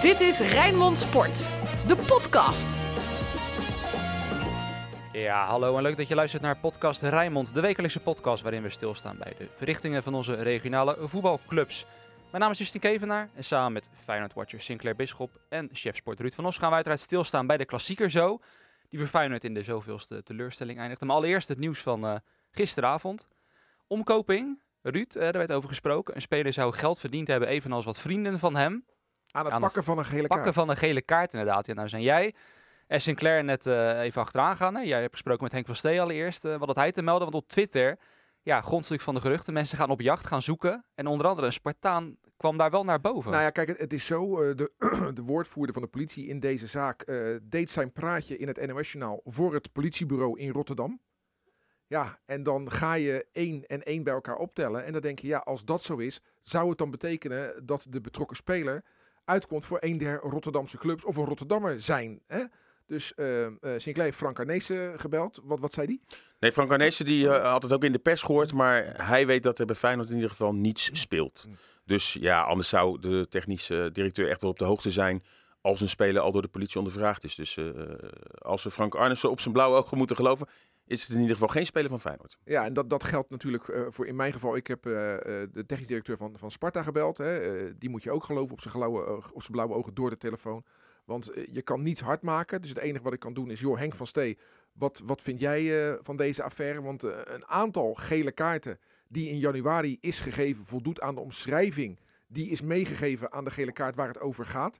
Dit is Rijnmond Sport, de podcast. Ja, hallo en leuk dat je luistert naar podcast Rijnmond, de wekelijkse podcast waarin we stilstaan bij de verrichtingen van onze regionale voetbalclubs. Mijn naam is Justin Kevenaar en samen met Feyenoord-watcher Sinclair Bisschop en chef sport Ruud van Os gaan wij uiteraard stilstaan bij de klassieker zo, die voor Feyenoord in de zoveelste teleurstelling eindigt. Maar allereerst het nieuws van uh, gisteravond. Omkoping, Ruud, uh, daar werd over gesproken. Een speler zou geld verdiend hebben, evenals wat vrienden van hem. Aan het pakken van een gele pakken kaart. van een gele kaart, inderdaad. Ja, nou zijn jij en Sinclair net uh, even achteraan gaan. Hè? Jij hebt gesproken met Henk van Stee allereerst. Uh, wat had hij te melden? Want op Twitter, ja, grondstuk van de geruchten. Mensen gaan op jacht, gaan zoeken. En onder andere een Spartaan kwam daar wel naar boven. Nou ja, kijk, het, het is zo. Uh, de, de, woordvoerder van de politie in deze zaak deed zijn praatje in het NOS-journaal voor het politiebureau in Rotterdam. Ja, en dan ga je één en één bij elkaar optellen. En dan denk je, ja, als dat zo is, zou het dan betekenen dat de betrokken speler uitkomt voor een der Rotterdamse clubs of een Rotterdammer zijn. Hè? Dus uh, uh, Sinclair heeft Frank Arnezen gebeld. Wat, wat zei die? Nee, Frank Arnezen die uh, had het ook in de pers gehoord. Maar hij weet dat er bij Feyenoord in ieder geval niets speelt. Dus ja, anders zou de technische directeur echt wel op de hoogte zijn... als een speler al door de politie ondervraagd is. Dus als we Frank Arnezen op zijn blauwe ogen moeten geloven... is het in ieder geval geen speler van Feyenoord. Ja, en dat, dat geldt natuurlijk uh, voor in mijn geval. Ik heb uh, de technisch directeur van, van Sparta gebeld. Hè. Uh, die moet je ook geloven op zijn, blauwe, op zijn blauwe ogen door de telefoon. Want je kan niets hard maken. Dus het enige wat ik kan doen is, joh, Henk van Stee, wat, wat vind jij van deze affaire? Want een aantal gele kaarten die in januari is gegeven, voldoet aan de omschrijving. Die is meegegeven aan de gele kaart waar het over gaat.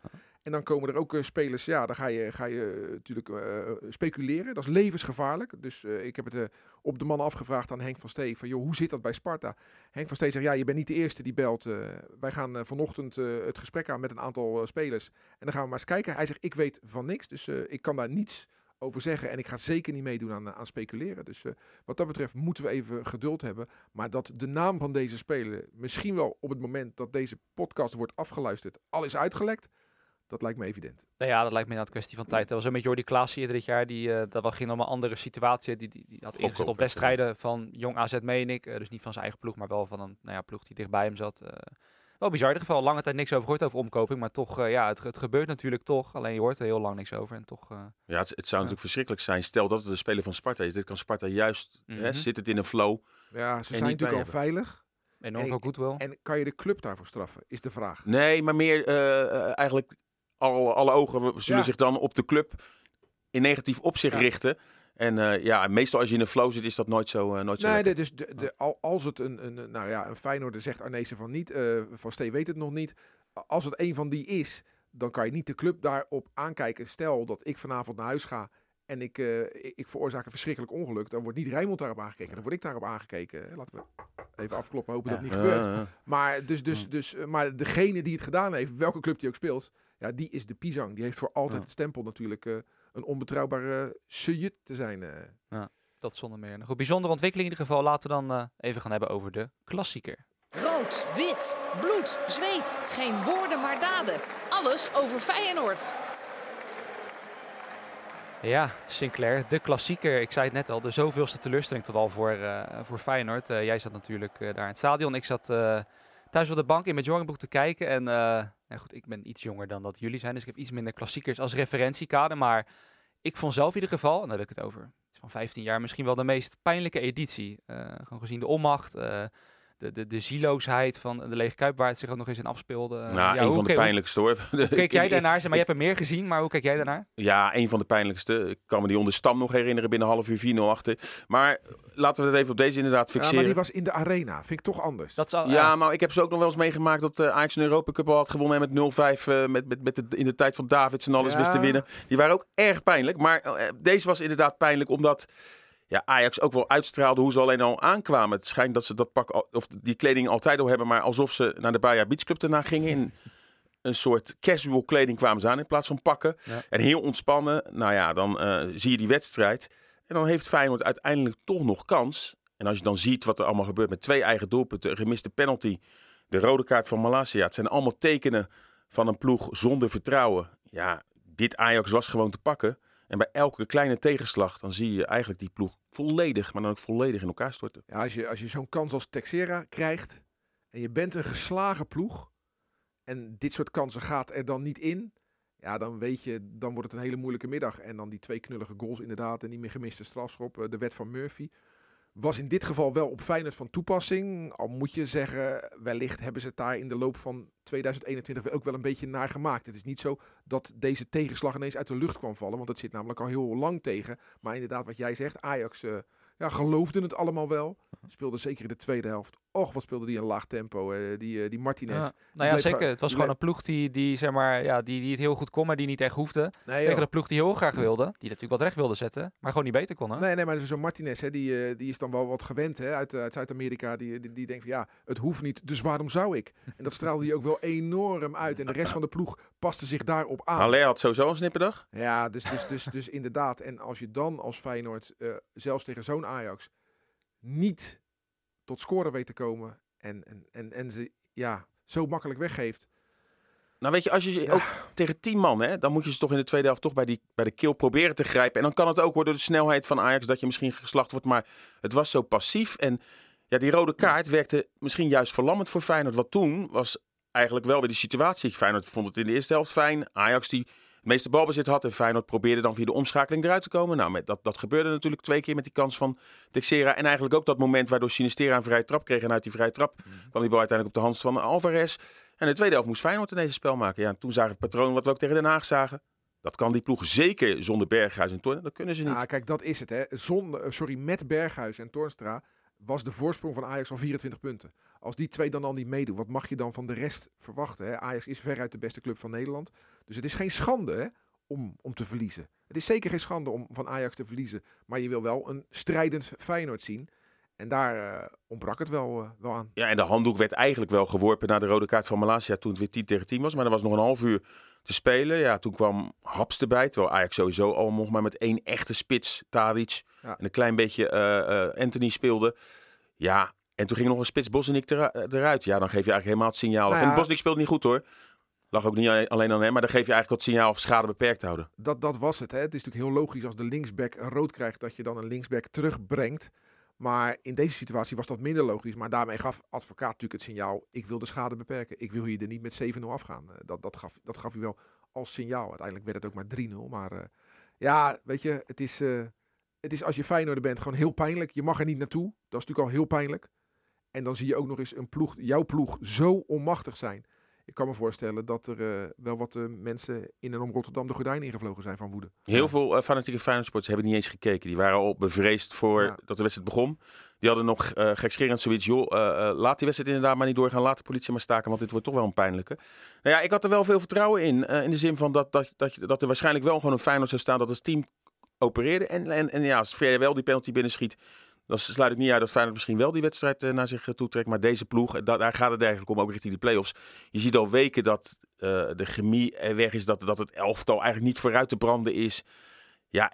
En dan komen er ook uh, spelers, ja, dan ga je, ga je uh, natuurlijk uh, speculeren. Dat is levensgevaarlijk. Dus ik heb het op de man afgevraagd aan Henk van Stee. Van, joh, hoe zit dat bij Sparta? Henk van Stee zegt, ja, je bent niet de eerste die belt. wij gaan vanochtend het gesprek aan met een aantal spelers. En dan gaan we maar eens kijken. Hij zegt, ik weet van niks, dus ik kan daar niets over zeggen. En ik ga zeker niet meedoen aan, aan speculeren. Dus wat dat betreft moeten we even geduld hebben. Maar dat de naam van deze speler misschien wel op het moment dat deze podcast wordt afgeluisterd al is uitgelekt... Dat lijkt me evident. Nou ja, dat lijkt me inderdaad een kwestie van tijd. Dat was een met Jordi Klaas hier dit jaar. Die, uh, dat ging om een andere situatie. Die, die, die had ingezet op wedstrijden van Jong AZ, meen ik. Uh, dus niet van zijn eigen ploeg, maar wel van een nou ja, ploeg die dichtbij hem zat. Uh, wel bizar. In ieder geval lange tijd niks over gehoord over omkoping. Maar toch, ja, het, het, gebeurt natuurlijk toch. Alleen je hoort er heel lang niks over. En toch, ja, het, het zou natuurlijk verschrikkelijk zijn. Stel dat het de speler van Sparta is. Dit kan Sparta juist, mm -hmm. hè, zit het in een flow. Ja, ze zijn natuurlijk al veilig. Enorm veel goed wel. En kan je de club daarvoor straffen, is de vraag. Nee, maar meer eigenlijk alle, alle ogen zullen ja. zich dan op de club in negatief opzicht ja. richten. En uh, ja, meestal als je in een flow zit, is dat nooit zo, uh, nooit zo Nee, de, dus de, de, al, als het een, een, nou ja, een Feyenoorder zegt Arnezen van niet, uh, Van Stee weet het nog niet. Als het een van die is, dan kan je niet de club daarop aankijken. Stel dat ik vanavond naar huis ga en ik, ik, ik veroorzaak een verschrikkelijk ongeluk. Dan wordt niet Rijnmond daarop aangekeken. Dan word ik daarop aangekeken. Laten we even afkloppen, hopen dat het niet gebeurt. Maar, dus, dus, dus, maar degene die het gedaan heeft, welke club die ook speelt... Ja, die is de Pisang. Die heeft voor altijd ja. het stempel natuurlijk uh, een onbetrouwbare uh, te zijn. Uh. Ja, dat zonder meer. Nog een bijzondere ontwikkeling in ieder geval. Laten we dan even gaan hebben over de klassieker. Rood, wit, bloed, zweet. Geen woorden maar daden. Alles over Feyenoord. Ja, Sinclair, de klassieker. Ik zei het net al, de zoveelste teleurstelling toch wel voor, voor Feyenoord. jij zat natuurlijk daar in het stadion. Ik zat thuis op de bank in mijn joggingbroek te kijken. En nou goed, ik ben iets jonger dan dat jullie zijn. Dus ik heb iets minder klassiekers als referentiekader. Maar ik vond zelf in ieder geval, en daar heb ik het over, van 15 jaar misschien wel de meest pijnlijke editie. Uh, gewoon gezien de onmacht, uh, de, de, de zieloosheid van de lege Kuip, waar het zich ook nog eens in afspeelde. Nou, ja, een van de pijnlijkste hoor. Hoe keek jij daarnaar? Maar je hebt er meer gezien, maar hoe kijk jij daarnaar? Ja, een van de pijnlijkste. Ik kan me die onder Stam nog herinneren binnen half uur 4-0 achter. Maar laten we het even op deze inderdaad fixeren. Ja, maar die was in de arena. Vind ik toch anders. Dat zou, ja, maar ik heb ze ook nog wel eens meegemaakt dat uh, Ajax een Europa Cup al had gewonnen en met 0-5 uh, met, met, met de, in de tijd van Davids en alles ja. wist te winnen. Die waren ook erg pijnlijk. Maar uh, deze was inderdaad pijnlijk omdat ja, Ajax ook wel uitstraalde hoe ze alleen al aankwamen. Het schijnt dat ze dat pak of die kleding altijd al hebben, maar alsof ze naar de Baja Beach Club erna gingen. In een soort casual kleding kwamen ze aan in plaats van pakken. Ja. En heel ontspannen. Nou ja, dan uh, zie je die wedstrijd. En dan heeft Feyenoord uiteindelijk toch nog kans. En als je dan ziet wat er allemaal gebeurt met twee eigen doelpunten, een gemiste penalty, de rode kaart van Malasia. Het zijn allemaal tekenen van een ploeg zonder vertrouwen. Ja, dit Ajax was gewoon te pakken. En bij elke kleine tegenslag, dan zie je eigenlijk die ploeg volledig, maar dan ook volledig in elkaar storten. Ja, als je, als je zo'n kans als Texera krijgt en je bent een geslagen ploeg en dit soort kansen gaat er dan niet in, ja, dan weet je, dan wordt het een hele moeilijke middag. En dan die twee knullige goals inderdaad en die meer gemiste strafschop, eh, de wet van Murphy. Was in dit geval wel op Feyenoord van toepassing. Al moet je zeggen, wellicht hebben ze het daar in de loop van 2021 ook wel een beetje naar gemaakt. Het is niet zo dat deze tegenslag ineens uit de lucht kwam vallen. Want het zit namelijk al heel lang tegen. Maar inderdaad, wat jij zegt, Ajax uh, ja, geloofde het allemaal wel. Speelde zeker in de tweede helft Och, wat speelde die een laag tempo, uh, die, uh, die Martinez. Ja. Nou ja, zeker. Het was gewoon een ploeg die, die, zeg maar, ja, die, die het heel goed kon, maar die niet echt hoefde. Nee, Tegen de ploeg die heel graag wilde, die natuurlijk wat recht wilde zetten, maar gewoon niet beter kon. Hè? Nee, nee, maar zo'n Martinez, hè, die, uh, die is dan wel wat gewend hè, uit, uit Zuid-Amerika. Die, die, die, denkt van ja, het hoeft niet, dus waarom zou ik? En dat straalde hij ook wel enorm uit. En de rest van de ploeg paste zich daarop aan. Haller had sowieso een snipperdag. Ja, dus, dus, dus, dus inderdaad. En als je dan als Feyenoord, zelfs tegen zo'n Ajax, niet tot scoren weet te komen en, en, en, en ze ja, zo makkelijk weggeeft. Nou weet je, als je ook tegen tien man, hè, dan moet je ze toch in de tweede helft toch bij, die, bij de kill proberen te grijpen. En dan kan het ook worden door de snelheid van Ajax dat je misschien geslacht wordt. Maar het was zo passief. En ja, die rode kaart werkte misschien juist verlammend voor Feyenoord. Wat toen was eigenlijk wel weer de situatie. Feyenoord vond het in de eerste helft fijn. Ajax die meeste balbezit had. En Feyenoord probeerde dan via de omschakeling eruit te komen. Nou, met dat, dat gebeurde natuurlijk twee keer met die kans van Texera. En eigenlijk ook dat moment waardoor Sinistera een vrije trap kreeg. En uit die vrije trap mm. kwam die bal uiteindelijk op de hand van Alvarez. En de tweede helft moest Feyenoord in deze spel maken. Ja, toen zagen we het patroon wat we ook tegen Den Haag zagen. Dat kan die ploeg zeker zonder Berghuis en Toornstra. Dat kunnen ze niet. Ja, kijk, dat is het. Hè. Zonder, eh, sorry, met Berghuis en Toornstra was de voorsprong van Ajax al 24 punten. Als die twee dan al niet meedoen, wat mag je dan van de rest verwachten? Hè? Ajax is veruit de beste club van Nederland. Dus het is geen schande hè, om, om te verliezen. Het is zeker geen schande om van Ajax te verliezen. Maar je wil wel een strijdend Feyenoord zien. En daar uh, ontbrak het wel, uh, wel aan. Ja, en de handdoek werd eigenlijk wel geworpen naar de rode kaart van Malasia toen het weer 10 tegen 10 was. Maar er was nog een half uur te spelen. Ja, toen kwam Haps erbij. Terwijl Ajax sowieso al nog maar met één echte spits, Tadic. En een klein beetje uh, Anthony speelde. Ja, en toen ging nog een spits Bosnik eruit. Ja, dan geef je eigenlijk helemaal het signaal. Nou ja, Bosnik speelde niet goed hoor. Lag ook niet alleen aan hem, maar dan geef je eigenlijk wat signaal of schade beperkt houden. Dat, dat was het. Hè. Het is natuurlijk heel logisch als de linksback rood krijgt, dat je dan een linksback terugbrengt. Maar in deze situatie was dat minder logisch. Maar daarmee gaf advocaat natuurlijk het signaal: ik wil de schade beperken. Ik wil hier er niet met 7-0 afgaan. Eh, dat, dat, gaf, dat gaf hij wel als signaal. Uiteindelijk werd het ook maar 3-0. Maar uh, ja, weet je, het is, uh, het is als je Feyenoord bent gewoon heel pijnlijk. Je mag er niet naartoe. Dat is natuurlijk al heel pijnlijk. En dan zie je ook nog eens een ploeg, jouw ploeg zo onmachtig zijn ik kan me voorstellen dat er uh, wel wat uh, mensen in en om Rotterdam de gordijn ingevlogen zijn van woede. Heel ja. veel uh, fanatieke Feyenoord hebben niet eens gekeken. Die waren al bevreesd voor ja. dat de wedstrijd begon. Die hadden nog uh, gekscherend zoiets, joh, laat die wedstrijd inderdaad maar niet doorgaan. Laat de politie maar staken, want dit wordt toch wel een pijnlijke. Nou ja, ik had er wel veel vertrouwen in. in de zin van dat, dat, dat, dat er waarschijnlijk wel gewoon een Feyenoord zou staan dat het team opereerde. En, en, en ja, als Ver wel die penalty binnenschiet, dan sluit ik niet uit dat Feyenoord misschien wel die wedstrijd uh, naar zich toe trekt. Maar deze ploeg, dat, daar gaat het eigenlijk om, ook richting de play-offs. Je ziet al weken dat uh, de chemie er weg is, dat, dat het elftal eigenlijk niet vooruit te branden is. Ja,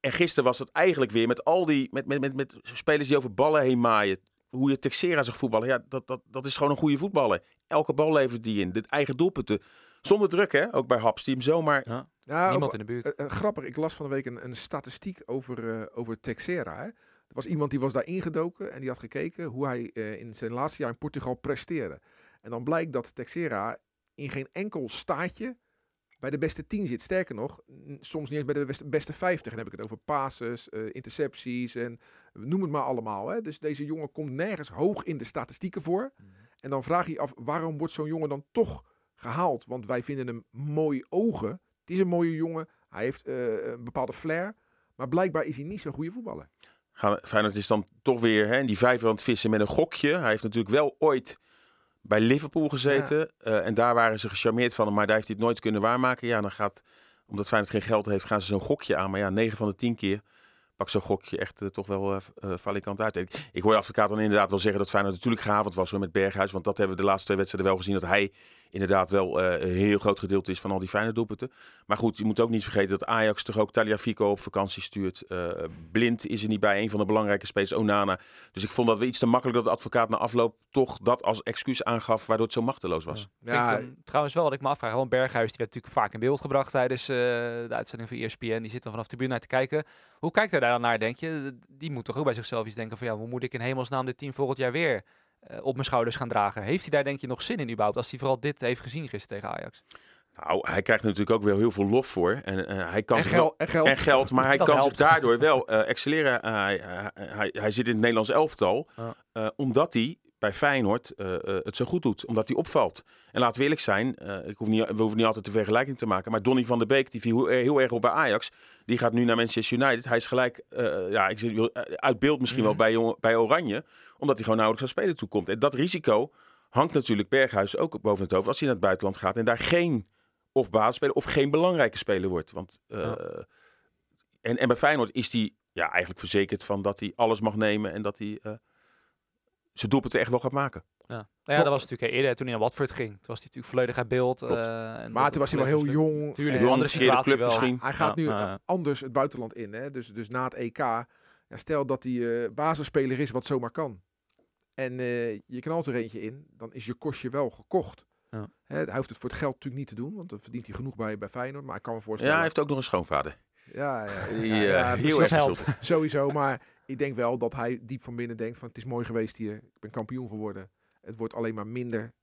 en gisteren was het eigenlijk weer met al die met, met, met, met spelers die over ballen heen maaien. Hoe je Texera zag voetballen, ja, dat, dat, dat is gewoon een goede voetballer. Elke bal levert die in. Dit eigen doelpunten. Zonder druk, hè? Ook bij Haps, die hem zomaar... Ja. Ja, Niemand in de buurt. Uh, grappig, ik las van de week een, een statistiek over, uh, over Texera. Hè? Er was iemand die was daar ingedoken en die had gekeken hoe hij uh, in zijn laatste jaar in Portugal presteerde. En dan blijkt dat Texera in geen enkel staatje bij de beste 10 zit. Sterker nog, soms niet eens bij de beste, beste 50. Dan heb ik het over passes, uh, intercepties en noem het maar allemaal. Hè. Dus deze jongen komt nergens hoog in de statistieken voor. Mm. En dan vraag je je af, waarom wordt zo'n jongen dan toch gehaald? Want wij vinden hem mooi ogen. Het is een mooie jongen. Hij heeft uh, een bepaalde flair. Maar blijkbaar is hij niet zo'n goede voetballer. Feyenoord is dan toch weer hè, die vijver aan het vissen met een gokje. Hij heeft natuurlijk wel ooit bij Liverpool gezeten. Ja. Uh, en daar waren ze gecharmeerd van hem, maar daar heeft hij het nooit kunnen waarmaken. Ja, dan gaat, omdat Feyenoord geen geld heeft, gaan ze zo'n gokje aan. Maar ja, 9 van de 10 keer pak zo'n gokje echt uh, toch wel uh, valikant uit. Ik, ik hoor de advocaat dan inderdaad wel zeggen dat Feyenoord natuurlijk gehavend was hoor, met Berghuis. Want dat hebben we de laatste twee wedstrijden wel gezien. Dat hij inderdaad wel uh, een heel groot gedeelte is van al die fijne doelpunten. Maar goed, je moet ook niet vergeten dat Ajax toch ook Taliafico op vakantie stuurt. Uh, Blind is er niet bij, een van de belangrijke spelers, Onana. Dus ik vond dat we iets te makkelijk dat de advocaat na afloop toch dat als excuus aangaf, waardoor het zo machteloos was. Ja, ja dan, trouwens wel wat ik me afvraag, want Berghuis die werd natuurlijk vaak in beeld gebracht tijdens uh, de uitzending van ESPN. Die zit dan vanaf de tribune naar te kijken. Hoe kijkt hij daar dan naar, denk je? Die moet toch ook bij zichzelf iets denken van ja, hoe moet ik in hemelsnaam dit team volgend jaar weer eh, op mijn schouders gaan dragen. Heeft hij daar denk je nog zin in überhaupt, als hij vooral dit heeft gezien gisteren tegen Ajax? Nou, hij krijgt er natuurlijk ook wel heel veel lof voor. En, eh, hij kan En, geld, en geld. en geld, maar hij Dat kan helpt. zich daardoor wel eh, excelleren. Eh, hij, hij, hij, zit in het Nederlands elftal, eh, omdat hij bij Feyenoord eh, eh, het zo goed doet. Omdat hij opvalt. En laten we eerlijk zijn, eh, ik hoef niet, we hoeven niet altijd de vergelijking te maken. Maar Donny van der Beek, die viel heel, erg op bij Ajax. Die gaat nu naar Manchester United. Hij is gelijk, ja, ik eh, uit beeld misschien Mhm. wel bij, Jong- bij Oranje. Omdat hij gewoon nauwelijks aan spelen toekomt. En dat risico hangt natuurlijk Berghuis ook boven het hoofd. Als hij naar het buitenland gaat en daar geen of basisspeler of geen belangrijke speler wordt. Want, Ja. en, en bij Feyenoord is hij ja, eigenlijk verzekerd van dat hij alles mag nemen en dat hij zijn doelpunten echt wel gaat maken. Ja, nou ja dat was natuurlijk eerder toen hij naar Watford ging. Toen was hij natuurlijk volledig uit beeld. Eh, en Maar toen was hij wel heel jong. Tuurlijk, en- een andere situatie club wel. misschien. Hij gaat Ja, nu ja. anders het buitenland in. Hè? Dus, dus na het EK. Ja, stel dat hij eh basisspeler is wat zomaar kan. En eh, je knalt er eentje in. Dan is je kostje wel gekocht. Ja. Hè, hij hoeft het voor het geld natuurlijk niet te doen. Want dan verdient hij genoeg bij, bij Feyenoord. Maar ik kan me Ja, voorstellen. hij heeft ook nog een schoonvader. ja, ja, Die ja, eh, ja, heel erg. Sowieso. Maar ik denk wel dat hij diep van binnen denkt van het is mooi geweest hier. Ik ben kampioen geworden. Het wordt alleen maar minder.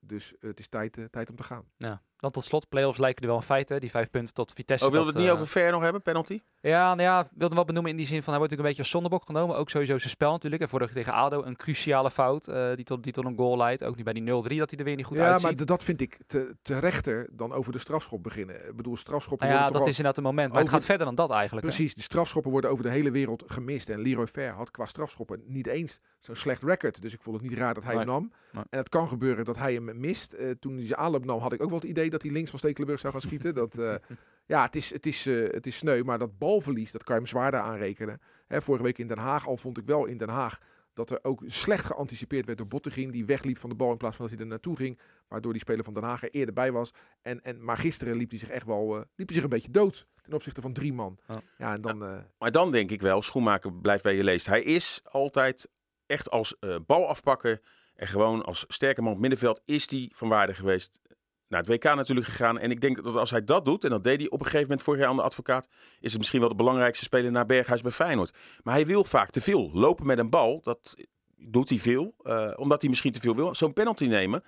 Dus eh, het is tijd, eh, tijd om te gaan. Ja. Dan tot slot, play-offs lijken er wel een feit, hè? Die vijf punten tot Vitesse. Oh, wilde het niet eh, over Ver nog hebben, penalty? Ja, nou ja, wilde wel benoemen in die zin van hij wordt natuurlijk een beetje als zondebok genomen. Ook sowieso zijn spel natuurlijk. En vorige tegen ADO een cruciale fout eh, die, tot, die tot een goal leidt. Ook nu bij die 0-3 dat hij er weer niet goed ja, uitziet. maar d- dat vind ik te, te rechter dan over de strafschop beginnen. Ik bedoel, strafschoppen nou ja, dat is inderdaad een moment. Maar het gaat verder dan dat eigenlijk. hè? Precies, de strafschoppen worden over de hele wereld gemist. En Leroy Fair had qua strafschoppen niet eens zo'n slecht record. Dus ik vond het niet raar dat hij hem nam. nee. En het kan gebeuren dat hij hem mist. Eh, toen hij zijn aanloop nam, had ik ook wel het idee dat hij links van Stekelenburg zou gaan schieten. Dat, eh, ja, het is, het, is, eh, het is sneu, maar dat balverlies, dat kan je hem zwaarder aanrekenen. Hè, vorige week in Den Haag, al vond ik wel in Den Haag dat er ook slecht geanticipeerd werd door Bottegien. Die wegliep van de bal in plaats van dat hij er naartoe ging. Waardoor die speler van Den Haag er eerder bij was. En, en, maar gisteren liep hij zich echt wel eh, liep hij zich een beetje dood ten opzichte van drie man. Ja. Ja, en dan... eh, Maar dan denk ik wel, Schoenmaker blijft bij je leest. Hij is altijd echt als eh balafpakker en gewoon als sterke man op middenveld is hij van waarde geweest. Naar het WK natuurlijk gegaan. En ik denk dat als hij dat doet, en dat deed hij op een gegeven moment vorig jaar aan de advocaat, is het misschien wel de belangrijkste speler naar Berghuis bij Feyenoord. Maar hij wil vaak te veel. Lopen met een bal, dat doet hij veel. eh, omdat hij misschien te veel wil. Zo'n penalty nemen.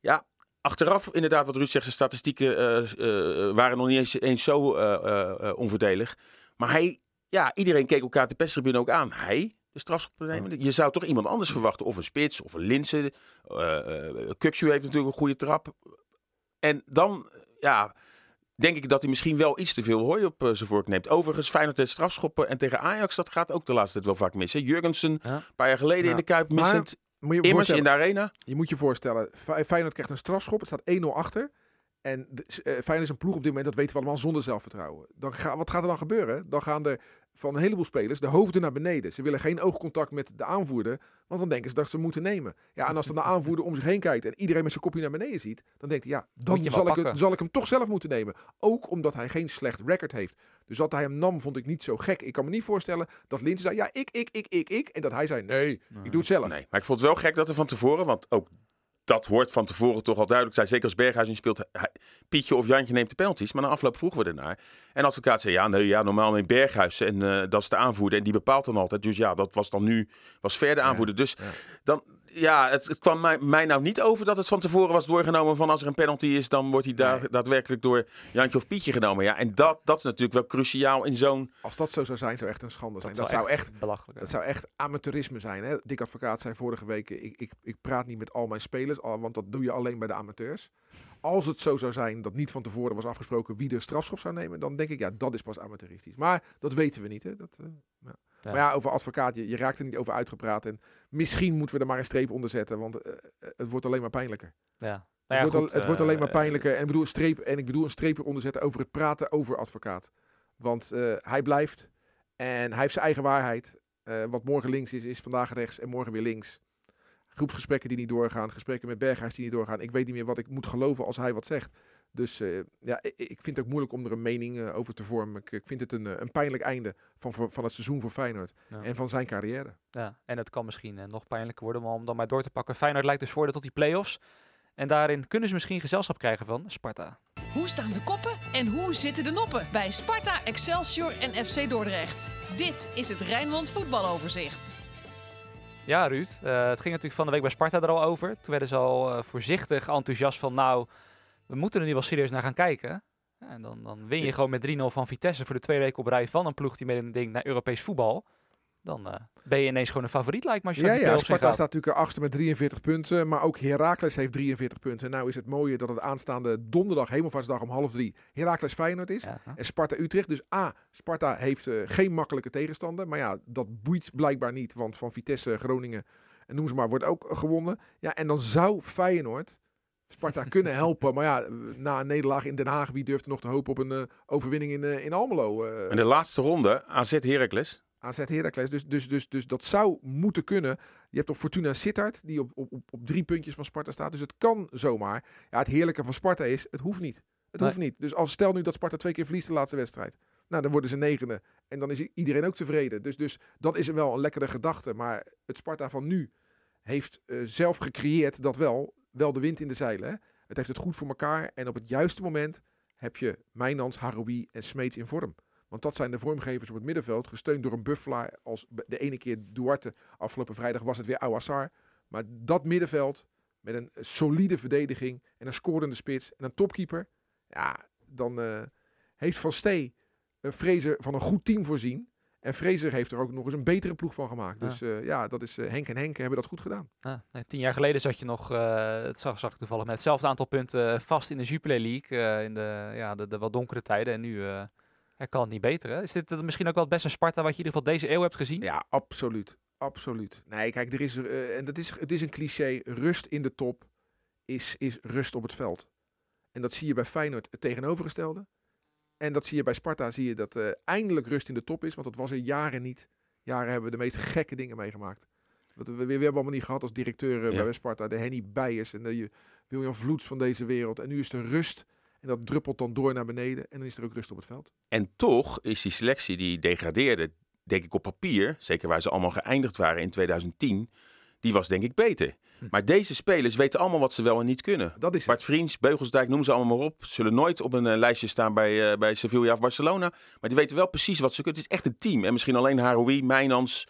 Ja, achteraf inderdaad, wat Ruud zegt, zijn statistieken eh, eh, waren nog niet eens, eens zo onvoordelig. Maar hij, ja, iedereen keek elkaar de perstribune ook aan. Hij, de strafschop nemen. Je zou toch iemand anders verwachten. Of een spits, of een Linse. Uh, Kuksu heeft natuurlijk een goede trap. En dan, ja, denk ik dat hij misschien wel iets te veel hooi op uh, zijn vork neemt. Overigens, Feyenoord tegen strafschoppen en tegen Ajax, dat gaat ook de laatste tijd wel vaak mis. Hè? Jurgensen, Ja. een paar jaar geleden Ja. in de Kuip, Maar- missend. je Immers in de arena. Je moet je voorstellen, Fe- Feyenoord krijgt een strafschop. Het staat 1-0 achter. En de, eh, Feyenoord is een ploeg op dit moment, dat weten we allemaal, zonder zelfvertrouwen. Dan ga, wat gaat er dan gebeuren? Dan gaan er van een heleboel spelers de hoofden naar beneden. Ze willen geen oogcontact met de aanvoerder, want dan denken ze dat ze moeten nemen. Ja, en als dan de aanvoerder om zich heen kijkt en iedereen met zijn kopje naar beneden ziet, dan denkt hij, ja, dan zal ik, het, zal ik hem toch zelf moeten nemen. Ook omdat hij geen slecht record heeft. Dus dat hij hem nam, vond ik niet zo gek. Ik kan me niet voorstellen dat Linse zei, ja, ik, ik, ik, ik, ik. En dat hij zei, nee, ik doe het zelf. Nee, maar ik vond het wel gek dat er van tevoren, want ook dat hoort van tevoren toch al duidelijk zijn. Zeker als Berghuis in speelt, Pietje of Jantje neemt de penalties. Maar na afloop vroegen we ernaar. En de advocaat zei, ja, nee, ja, normaal neemt Berghuis. En eh, dat is de aanvoerder en die bepaalt dan altijd. Dus ja, dat was dan nu, was ver de aanvoerder. dus ja. dan, ja, het, het kwam mij, mij nou niet over dat het van tevoren was doorgenomen van als er een penalty is, dan wordt hij daar Nee. daadwerkelijk door Jantje of Pietje genomen. Ja, en dat, dat is natuurlijk wel cruciaal in zo'n... Als dat zo zou zijn, zou echt een schande zijn. Dat, zou echt belachelijk. Dat zou echt amateurisme zijn. Hè? Dick Advocaat zei vorige week, ik, ik, ik praat niet met al mijn spelers, want dat doe je alleen bij de amateurs. Als het zo zou zijn dat niet van tevoren was afgesproken wie de strafschop zou nemen, dan denk ik, ja, dat is pas amateuristisch. Maar dat weten we niet. Hè? Dat, eh, ja. Maar ja, over advocaat, je, je raakt er niet over uitgepraat. En misschien moeten we er maar een streep onder zetten, want eh, eh, het wordt alleen maar pijnlijker. Ja. Nou het wordt, al- het wordt eh, alleen maar pijnlijker. En ik bedoel, een streep, en ik bedoel een streep eronder zetten over het praten over advocaat. Want eh, hij blijft en hij heeft zijn eigen waarheid. Eh, wat morgen links is, is vandaag rechts en morgen weer links. Groepsgesprekken die niet doorgaan, gesprekken met Berghuis die niet doorgaan. Ik weet niet meer wat ik moet geloven als hij wat zegt. Dus eh, ja, ik, ik vind het ook moeilijk om er een mening eh, over te vormen. Ik, ik vind het een, eh, een pijnlijk einde van, van het seizoen voor Feyenoord Ja. en van zijn carrière. Ja, en het kan misschien nog pijnlijker worden maar om dan maar door te pakken. Feyenoord lijkt dus voordeel tot die play-offs. En daarin kunnen ze misschien gezelschap krijgen van Sparta. Hoe staan de koppen en hoe zitten de noppen bij Sparta, Excelsior en FC Dordrecht? Dit is het Rijnmond voetbaloverzicht. Ja, Ruud. Eh, het ging natuurlijk van de week bij Sparta er al over. Toen werden ze al eh, voorzichtig enthousiast van, nou, we moeten er nu wel serieus naar gaan kijken. Ja, en dan, dan win je gewoon met 3-0 van Vitesse voor de twee weken op rij van een ploeg die met een ding naar Europees voetbal. Dan eh, ben je ineens gewoon een favoriet, lijkt me. Als je Ja, ja, Sparta staat natuurlijk achter met 43 punten. Maar ook Heracles heeft 43 punten. En nou is het mooie dat het aanstaande donderdag, hemelvaartsdag om half drie, Heracles Feyenoord is. Ja? En Sparta Utrecht. Dus A, Sparta heeft eh, geen makkelijke tegenstander. Maar ja, dat boeit blijkbaar niet. Want van Vitesse, Groningen en noem ze maar, wordt ook gewonnen. Ja, en dan zou Feyenoord Sparta kunnen helpen. Maar ja, na een nederlaag in Den Haag, wie durft er nog te hopen op een eh, overwinning in, eh, in Almelo? eh, En de laatste ronde, AZ Heracles. AZ Heracles. Dus, dus, dus, dus dat zou moeten kunnen. Je hebt toch Fortuna Sittard, die op, op, op, drie puntjes van Sparta staat. Dus het kan zomaar. Ja, het heerlijke van Sparta is, het hoeft niet. Het Nee. hoeft niet. Dus als stel nu dat Sparta twee keer verliest de laatste wedstrijd. Nou, dan worden ze negende. En dan is iedereen ook tevreden. Dus, dus dat is wel een lekkere gedachte. Maar het Sparta van nu heeft zelf gecreëerd dat wel, wel de wind in de zeilen. Hè? Het heeft het goed voor elkaar. En op het juiste moment heb je Mijnans, Haroui en Smeets in vorm. Want dat zijn de vormgevers op het middenveld. Gesteund door een buffelaar als de ene keer Duarte. Afgelopen vrijdag was het weer Awassar. Maar dat middenveld met een solide verdediging en een scorende spits en een topkeeper. Ja, dan eh, heeft Van Stee een Fraser van een goed team voorzien. En Fraser heeft er ook nog eens een betere ploeg van gemaakt. Dus eh, ja, dat is, eh, Henk en Henk hebben dat goed gedaan. Nee, tien jaar geleden zat je nog, eh, het zag, zag ik toevallig, met hetzelfde aantal punten eh, vast in de Jupiler League. eh, in de, ja, de, de wat donkere tijden. En nu eh, kan het niet beter. Hè? Is dit eh, misschien ook wel het beste Sparta wat je in ieder geval deze eeuw hebt gezien? Ja, absoluut. Absoluut. Nee, kijk, er is, eh, en dat is, het is een cliché. Rust in de top is, is rust op het veld. En dat zie je bij Feyenoord het tegenovergestelde. En dat zie je bij Sparta, zie je dat eh, eindelijk rust in de top is. Want dat was er jaren niet. Jaren hebben we de meest gekke dingen meegemaakt. Dat we, we, we hebben allemaal niet gehad als directeur eh, Ja. bij Sparta. De Henny Bijers en de William Vloeds van deze wereld. En nu is er rust. En dat druppelt dan door naar beneden. En dan is er ook rust op het veld. En toch is die selectie die degradeerde, denk ik op papier, zeker waar ze allemaal geëindigd waren in 2010, die was denk ik beter. Hm. Maar deze spelers weten allemaal wat ze wel en niet kunnen. Dat is Bart het. Vriends, Beugelsdijk, noem ze allemaal maar op. Zullen nooit op een eh, lijstje staan bij, eh, bij Sevilla of Barcelona. Maar die weten wel precies wat ze kunnen. Het is echt een team. En misschien alleen Haroui, Mijnans,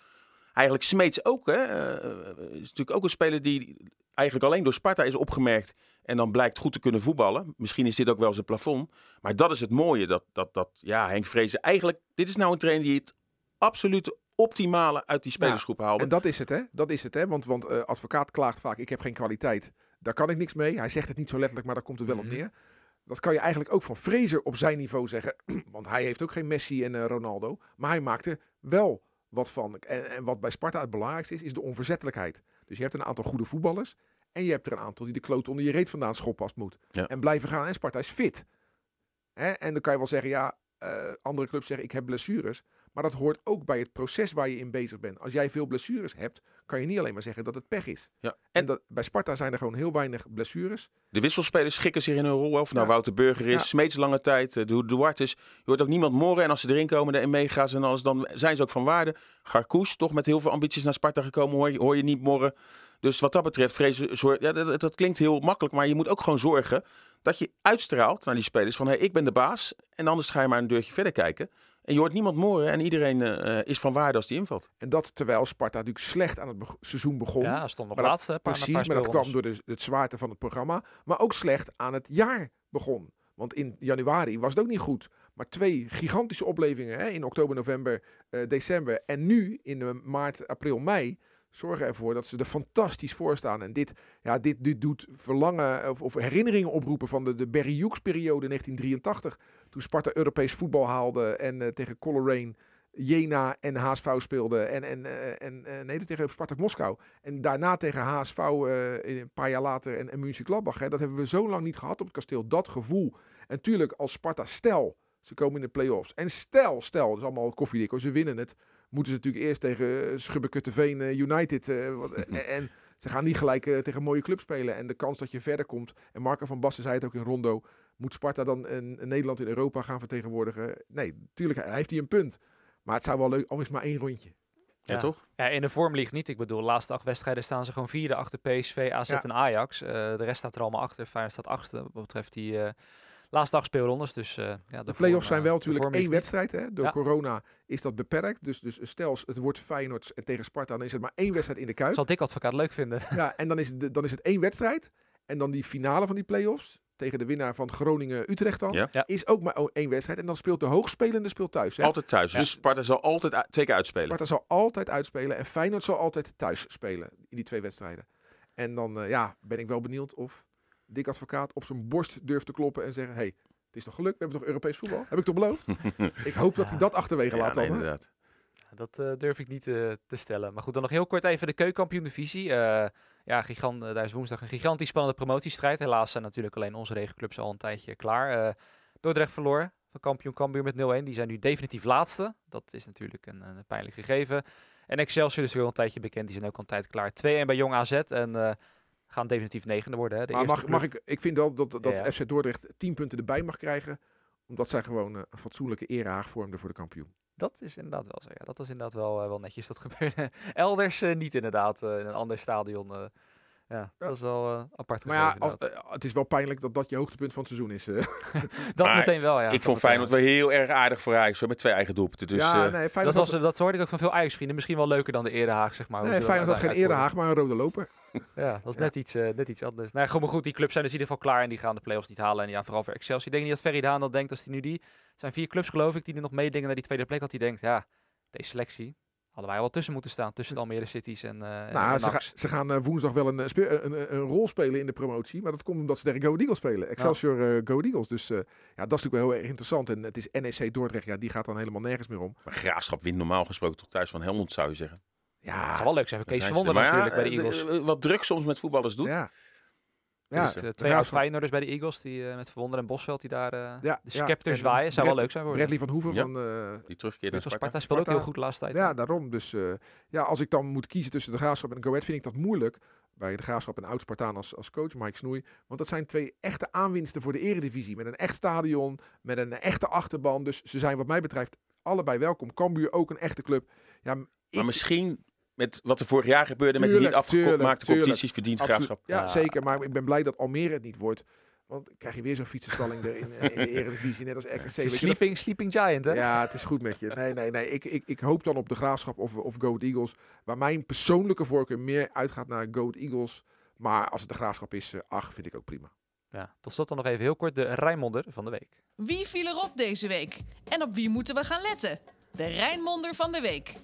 eigenlijk Smeets ook. Hè? Eh, is natuurlijk ook een speler die eigenlijk alleen door Sparta is opgemerkt. En dan blijkt goed te kunnen voetballen. Misschien is dit ook wel zijn plafond. Maar dat is het mooie. Dat, dat, dat ja, Henk Vrezen eigenlijk... Dit is nou een trainer die het absolute optimale uit die spelersgroep haalde. En dat is het, hè? Dat is het, hè? Want, want eh, advocaat klaagt vaak: ik heb geen kwaliteit. Daar kan ik niks mee. Hij zegt het niet zo letterlijk, maar daar komt het wel Mhm. op neer. Dat kan je eigenlijk ook van Fraser op zijn niveau zeggen. Want hij heeft ook geen Messi en eh, Ronaldo. Maar hij maakt er wel wat van. En, en wat bij Sparta het belangrijkste is, is de onverzettelijkheid. Dus je hebt een aantal goede voetballers. En je hebt er een aantal die de kloot onder je reet vandaan schoppen als moet. Ja. En blijven gaan. En Sparta is fit. Hè? En dan kan je wel zeggen, ja, eh, andere clubs zeggen ik heb blessures. Maar dat hoort ook bij het proces waar je in bezig bent. Als jij veel blessures hebt, kan je niet alleen maar zeggen dat het pech is. Ja. En En dat, bij Sparta zijn er gewoon heel weinig blessures. de wisselspelers schikken zich in hun rol. Of nou Ja. Wouter Burger is, Ja. Smeets lange tijd, eh, Du- Duarte is. Je hoort ook niemand morren. En als ze erin komen, de meega's en alles, dan zijn ze ook van waarde. Garkoes, toch met heel veel ambities naar Sparta gekomen, hoor je, hoor je niet morren. Dus wat dat betreft, vrezen, zorg, ja, dat, dat klinkt heel makkelijk. Maar je moet ook gewoon zorgen dat je uitstraalt naar die spelers van... Hey, ik ben de baas en anders ga je maar een deurtje verder kijken. En je hoort niemand morren en iedereen eh, is van waarde als die invalt. En dat terwijl Sparta natuurlijk slecht aan het seizoen begon. Ja, stond nog dat- laatste. Een paar, Precies, maar dat kwam door de, het zwaarte van het programma. Maar ook slecht aan het jaar begon. Want in januari was het ook niet goed. Maar twee gigantische oplevingen hè, in oktober, november, eh, december. En nu in eh, maart, april, mei zorgen ervoor dat ze er fantastisch voor staan. En dit, ja, dit, dit doet verlangen of, of herinneringen oproepen van de, de Barry periode 1983. Toen Sparta Europees voetbal haalde en eh, tegen Coleraine, Jena en HSV speelde. En, en, eh, en eh, nee, tegen Spartak Moskou. En daarna tegen HSV eh, een paar jaar later en, en Mönchengladbach. Hè. Dat hebben we zo lang niet gehad op het kasteel. Dat gevoel. En tuurlijk, als Sparta, stel, ze komen in de play-offs. En stel, stel, dat is allemaal koffiedik, ze winnen het. Moeten ze natuurlijk eerst tegen Schubbekutteveen eh, United. eh, wat- eh, en ze gaan niet gelijk eh, tegen een mooie club spelen. En de kans dat je verder komt. En Marco van Basten zei het ook in Rondo. Moet Sparta dan een, een Nederland in Europa gaan vertegenwoordigen? Nee, tuurlijk, hij heeft hij een punt. Maar het zou wel leuk, al is het maar één rondje. Ja, Ja. toch? Ja, in de vorm ligt niet. Ik bedoel, de laatste acht wedstrijden staan ze gewoon vierde achter PSV, AZ Ja. en Ajax. Eh, de rest staat er allemaal achter. Feyenoord staat achtste wat betreft die, eh, laatste acht speelrondes. Dus, uh, ja, de play-offs zijn wel natuurlijk één wedstrijd. Hè? Door corona is dat beperkt. Dus, dus stel, het wordt Feyenoord tegen Sparta, dan is het maar één wedstrijd in de Kuip. Zal Dick Advocaat leuk vinden. Ja, en dan is, het, dan is het één wedstrijd. En dan die finale van die play-offs tegen de winnaar van Groningen-Utrecht dan, Ja. is ook maar één wedstrijd. En dan speelt de hoogspelende speelt thuis. Hè? Altijd thuis. Dus Sparta zal altijd twee keer uitspelen. Sparta zal altijd uitspelen en Feyenoord zal altijd thuis spelen in die twee wedstrijden. En dan eh, ja, ben ik wel benieuwd of Dick Advocaat op zijn borst durft te kloppen en zeggen... hey, het is toch gelukt? We hebben toch Europees voetbal? Heb ik toch beloofd? ik hoop dat hij dat achterwege Ja, laat nee, dan. hè? inderdaad. Dat eh, durf ik niet eh, te stellen. Maar goed, dan nog heel kort even de keukenkampioen-divisie. Eh, ja, gigant, eh, daar is woensdag een gigantisch spannende promotiestrijd. Helaas zijn natuurlijk alleen onze regenclubs al een tijdje klaar. Eh Dordrecht verloren van kampioen Cambuur met 0-1. Die zijn nu definitief laatste. Dat is natuurlijk een, een pijnlijk gegeven. En Excelsior is weer al een tijdje bekend. Die zijn ook al een tijd klaar. 2-1 bij Jong AZ en eh, gaan definitief negende worden. Hè. De Maar mag, mag ik, ik vind wel dat, dat ja. FC Dordrecht 10 punten erbij mag krijgen. Omdat zij gewoon eh, een fatsoenlijke erehaag vormden voor de kampioen. Dat is inderdaad wel zo. Ja, dat was inderdaad wel, eh, wel netjes. Dat gebeurde elders eh, niet inderdaad. in een ander stadion. Ja, dat is wel eh, apart Maar ja, eh, het is wel pijnlijk dat dat je hoogtepunt van het seizoen is. eh. dat maar meteen wel, ja. ik vond Feyenoord wel heel erg aardig voor Ajax hoor, met twee eigen doelpunten. Dus, ja, nee, Dat, Feyenoord was, had, dat hoorde ik ook van veel Ajax-vrienden. Misschien wel leuker dan de Erehaag, zeg maar. nee, Feyenoord had geen erehaag, maar een rode loper. Ja, dat was Ja. net, iets, eh, net iets anders. Nou, ja, goed, maar goed, die clubs zijn dus in ieder geval klaar en die gaan de play-offs niet halen. En ja, vooral voor Excelsior. Ik denk niet dat Ferry Daan dat denkt als hij nu die... Het zijn vier clubs, geloof ik, die er nog meedingen naar die tweede plek. Dat hij denkt, ja, deze selectie hadden wij al wel tussen moeten staan. Tussen de Almere Cities en, eh en Nou, en ze, ga- ze gaan eh, woensdag wel een, eh, een, een, een rol spelen in de promotie. Maar dat komt omdat ze tegen Go Eagles spelen. Excelsior eh Go Eagles. Dus eh, ja, dat is natuurlijk wel heel erg interessant. En het is NEC Dordrecht. Ja, die gaat dan helemaal nergens meer om. maar Graafschap wint normaal gesproken toch thuis van Helmond zou je zeggen. Ja, zou wel leuk zijn Kees ja, natuurlijk bij de Eagles. wat druk soms met voetballers doet. ja. Ja, dus, eh, de twee oud Feyenoorders bij de Eagles, die eh, met Verwonder en Bosveld, die daar eh, Ja, de ja. scepter En zwaaien. Zou wel leuk zijn voor Bradley van Hoeven Ja. van... eh, Die terugkeert naar Sparta. Sparta. Speelt ook heel goed de laatste tijd. ja, daarom. Dus eh, ja, als ik dan moet kiezen tussen de Graafschap en de Go Ahead, vind ik dat moeilijk. Bij de Graafschap en Oud-Spartaan als, als coach, Mike Snoei. Want dat zijn twee echte aanwinsten voor de eredivisie. Met een echt stadion, met een echte achterban. Dus ze zijn wat mij betreft allebei welkom. Cambuur ook een echte club. Ja, ik, Maar misschien met wat er vorig jaar gebeurde met die niet afgemaakte tuurlijk. competities verdient Graafschap. Ja, Ja. zeker. Maar ik ben blij dat Almere het niet wordt. Want dan krijg je weer zo'n fietsenstalling er in, in de eredivisie. Net als RKC. Dat- sleeping, sleeping Giant, hè? Ja, het is goed met je. Nee, nee, nee. Ik, ik, ik hoop dan op de Graafschap of, of Goat Eagles. Waar mijn persoonlijke voorkeur meer uitgaat naar Goat Eagles. Maar als het de Graafschap is, eh, ach, vind ik ook prima. Ja, tot slot dan nog even heel kort de Rijnmonder van de week. Wie viel erop deze week? En op wie moeten we gaan letten? De Rijnmonder van de week.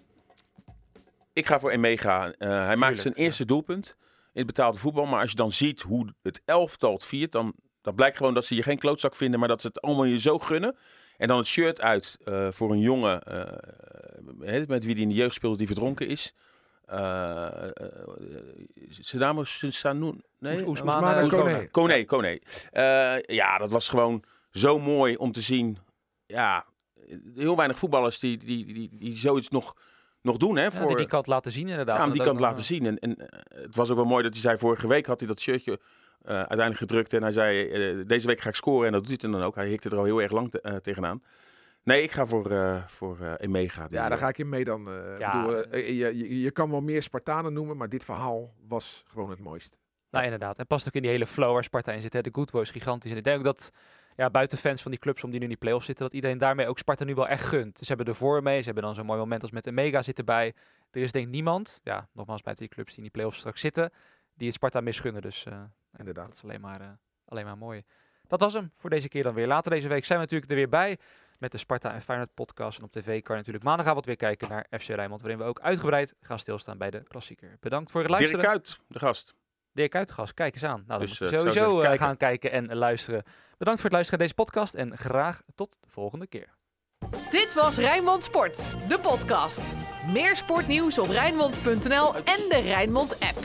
Ik ga voor Emega. Eh hij maakt zijn eerste doelpunt in het betaalde voetbal. Maar als je dan ziet hoe het elftal het viert, dan, dan blijkt gewoon dat ze je geen klootzak vinden, maar dat ze het allemaal je zo gunnen. En dan het shirt uit eh, voor een jongen eh, hè, met wie die in de jeugd speelde die verdronken is. Eh uh, Sedamo Sanoun? Nee? Oesmane Oesmane Kone. Kone, Kone. Eh, ja, dat was gewoon zo mooi om te zien. Ja, heel weinig voetballers die, die, die, die zoiets nog, nog doen. Hè, Ja, voor, die die kant laten zien inderdaad. ja, om Dat die kant nog, laten zien. En, en eh, het was ook wel mooi dat hij zei, vorige week had hij dat shirtje eh, uiteindelijk gedrukt. En hij zei, eh, deze week ga ik scoren. En dat doet hij dan ook. Hij hikte er al heel erg lang te- tegenaan. Nee, ik ga voor, eh voor eh Emega. Ja, daar ga ik in mee dan. eh, Ja. bedoel, je, je, je kan wel meer Spartanen noemen, maar dit verhaal was gewoon het mooist. Nou, inderdaad. En past ook in die hele flow waar Sparta in zit. Hè. De good boys gigantisch. En ik denk ook dat ja, buiten fans van die clubs om die nu in die play-offs zitten, dat iedereen daarmee ook Sparta nu wel echt gunt. Ze hebben ervoor mee. Ze hebben dan zo'n mooi moment als met de Mega zitten bij. Er is denk ik niemand, ja, nogmaals buiten die clubs die in die play-offs straks zitten, die het Sparta misgunnen. Dus eh, Inderdaad. dat is alleen maar, eh, alleen maar mooi. Dat was hem voor deze keer dan weer. Later deze week zijn we natuurlijk er weer bij met de Sparta en Feyenoord podcast. En op tv kan je natuurlijk maandagavond weer kijken naar FC Rijnmond, waarin we ook uitgebreid gaan stilstaan bij de klassieker. Bedankt voor het luisteren. Dirk Kuyt, de gast. Dirk Uitgast, kijk eens aan. Nou, dan Dus, moet je eh, sowieso zeggen, eh, kijken. gaan kijken en luisteren. Bedankt voor het luisteren naar deze podcast en graag tot de volgende keer. Dit was Rijnmond Sport, de podcast. Meer sportnieuws op Rijnmond.nl en de Rijnmond app.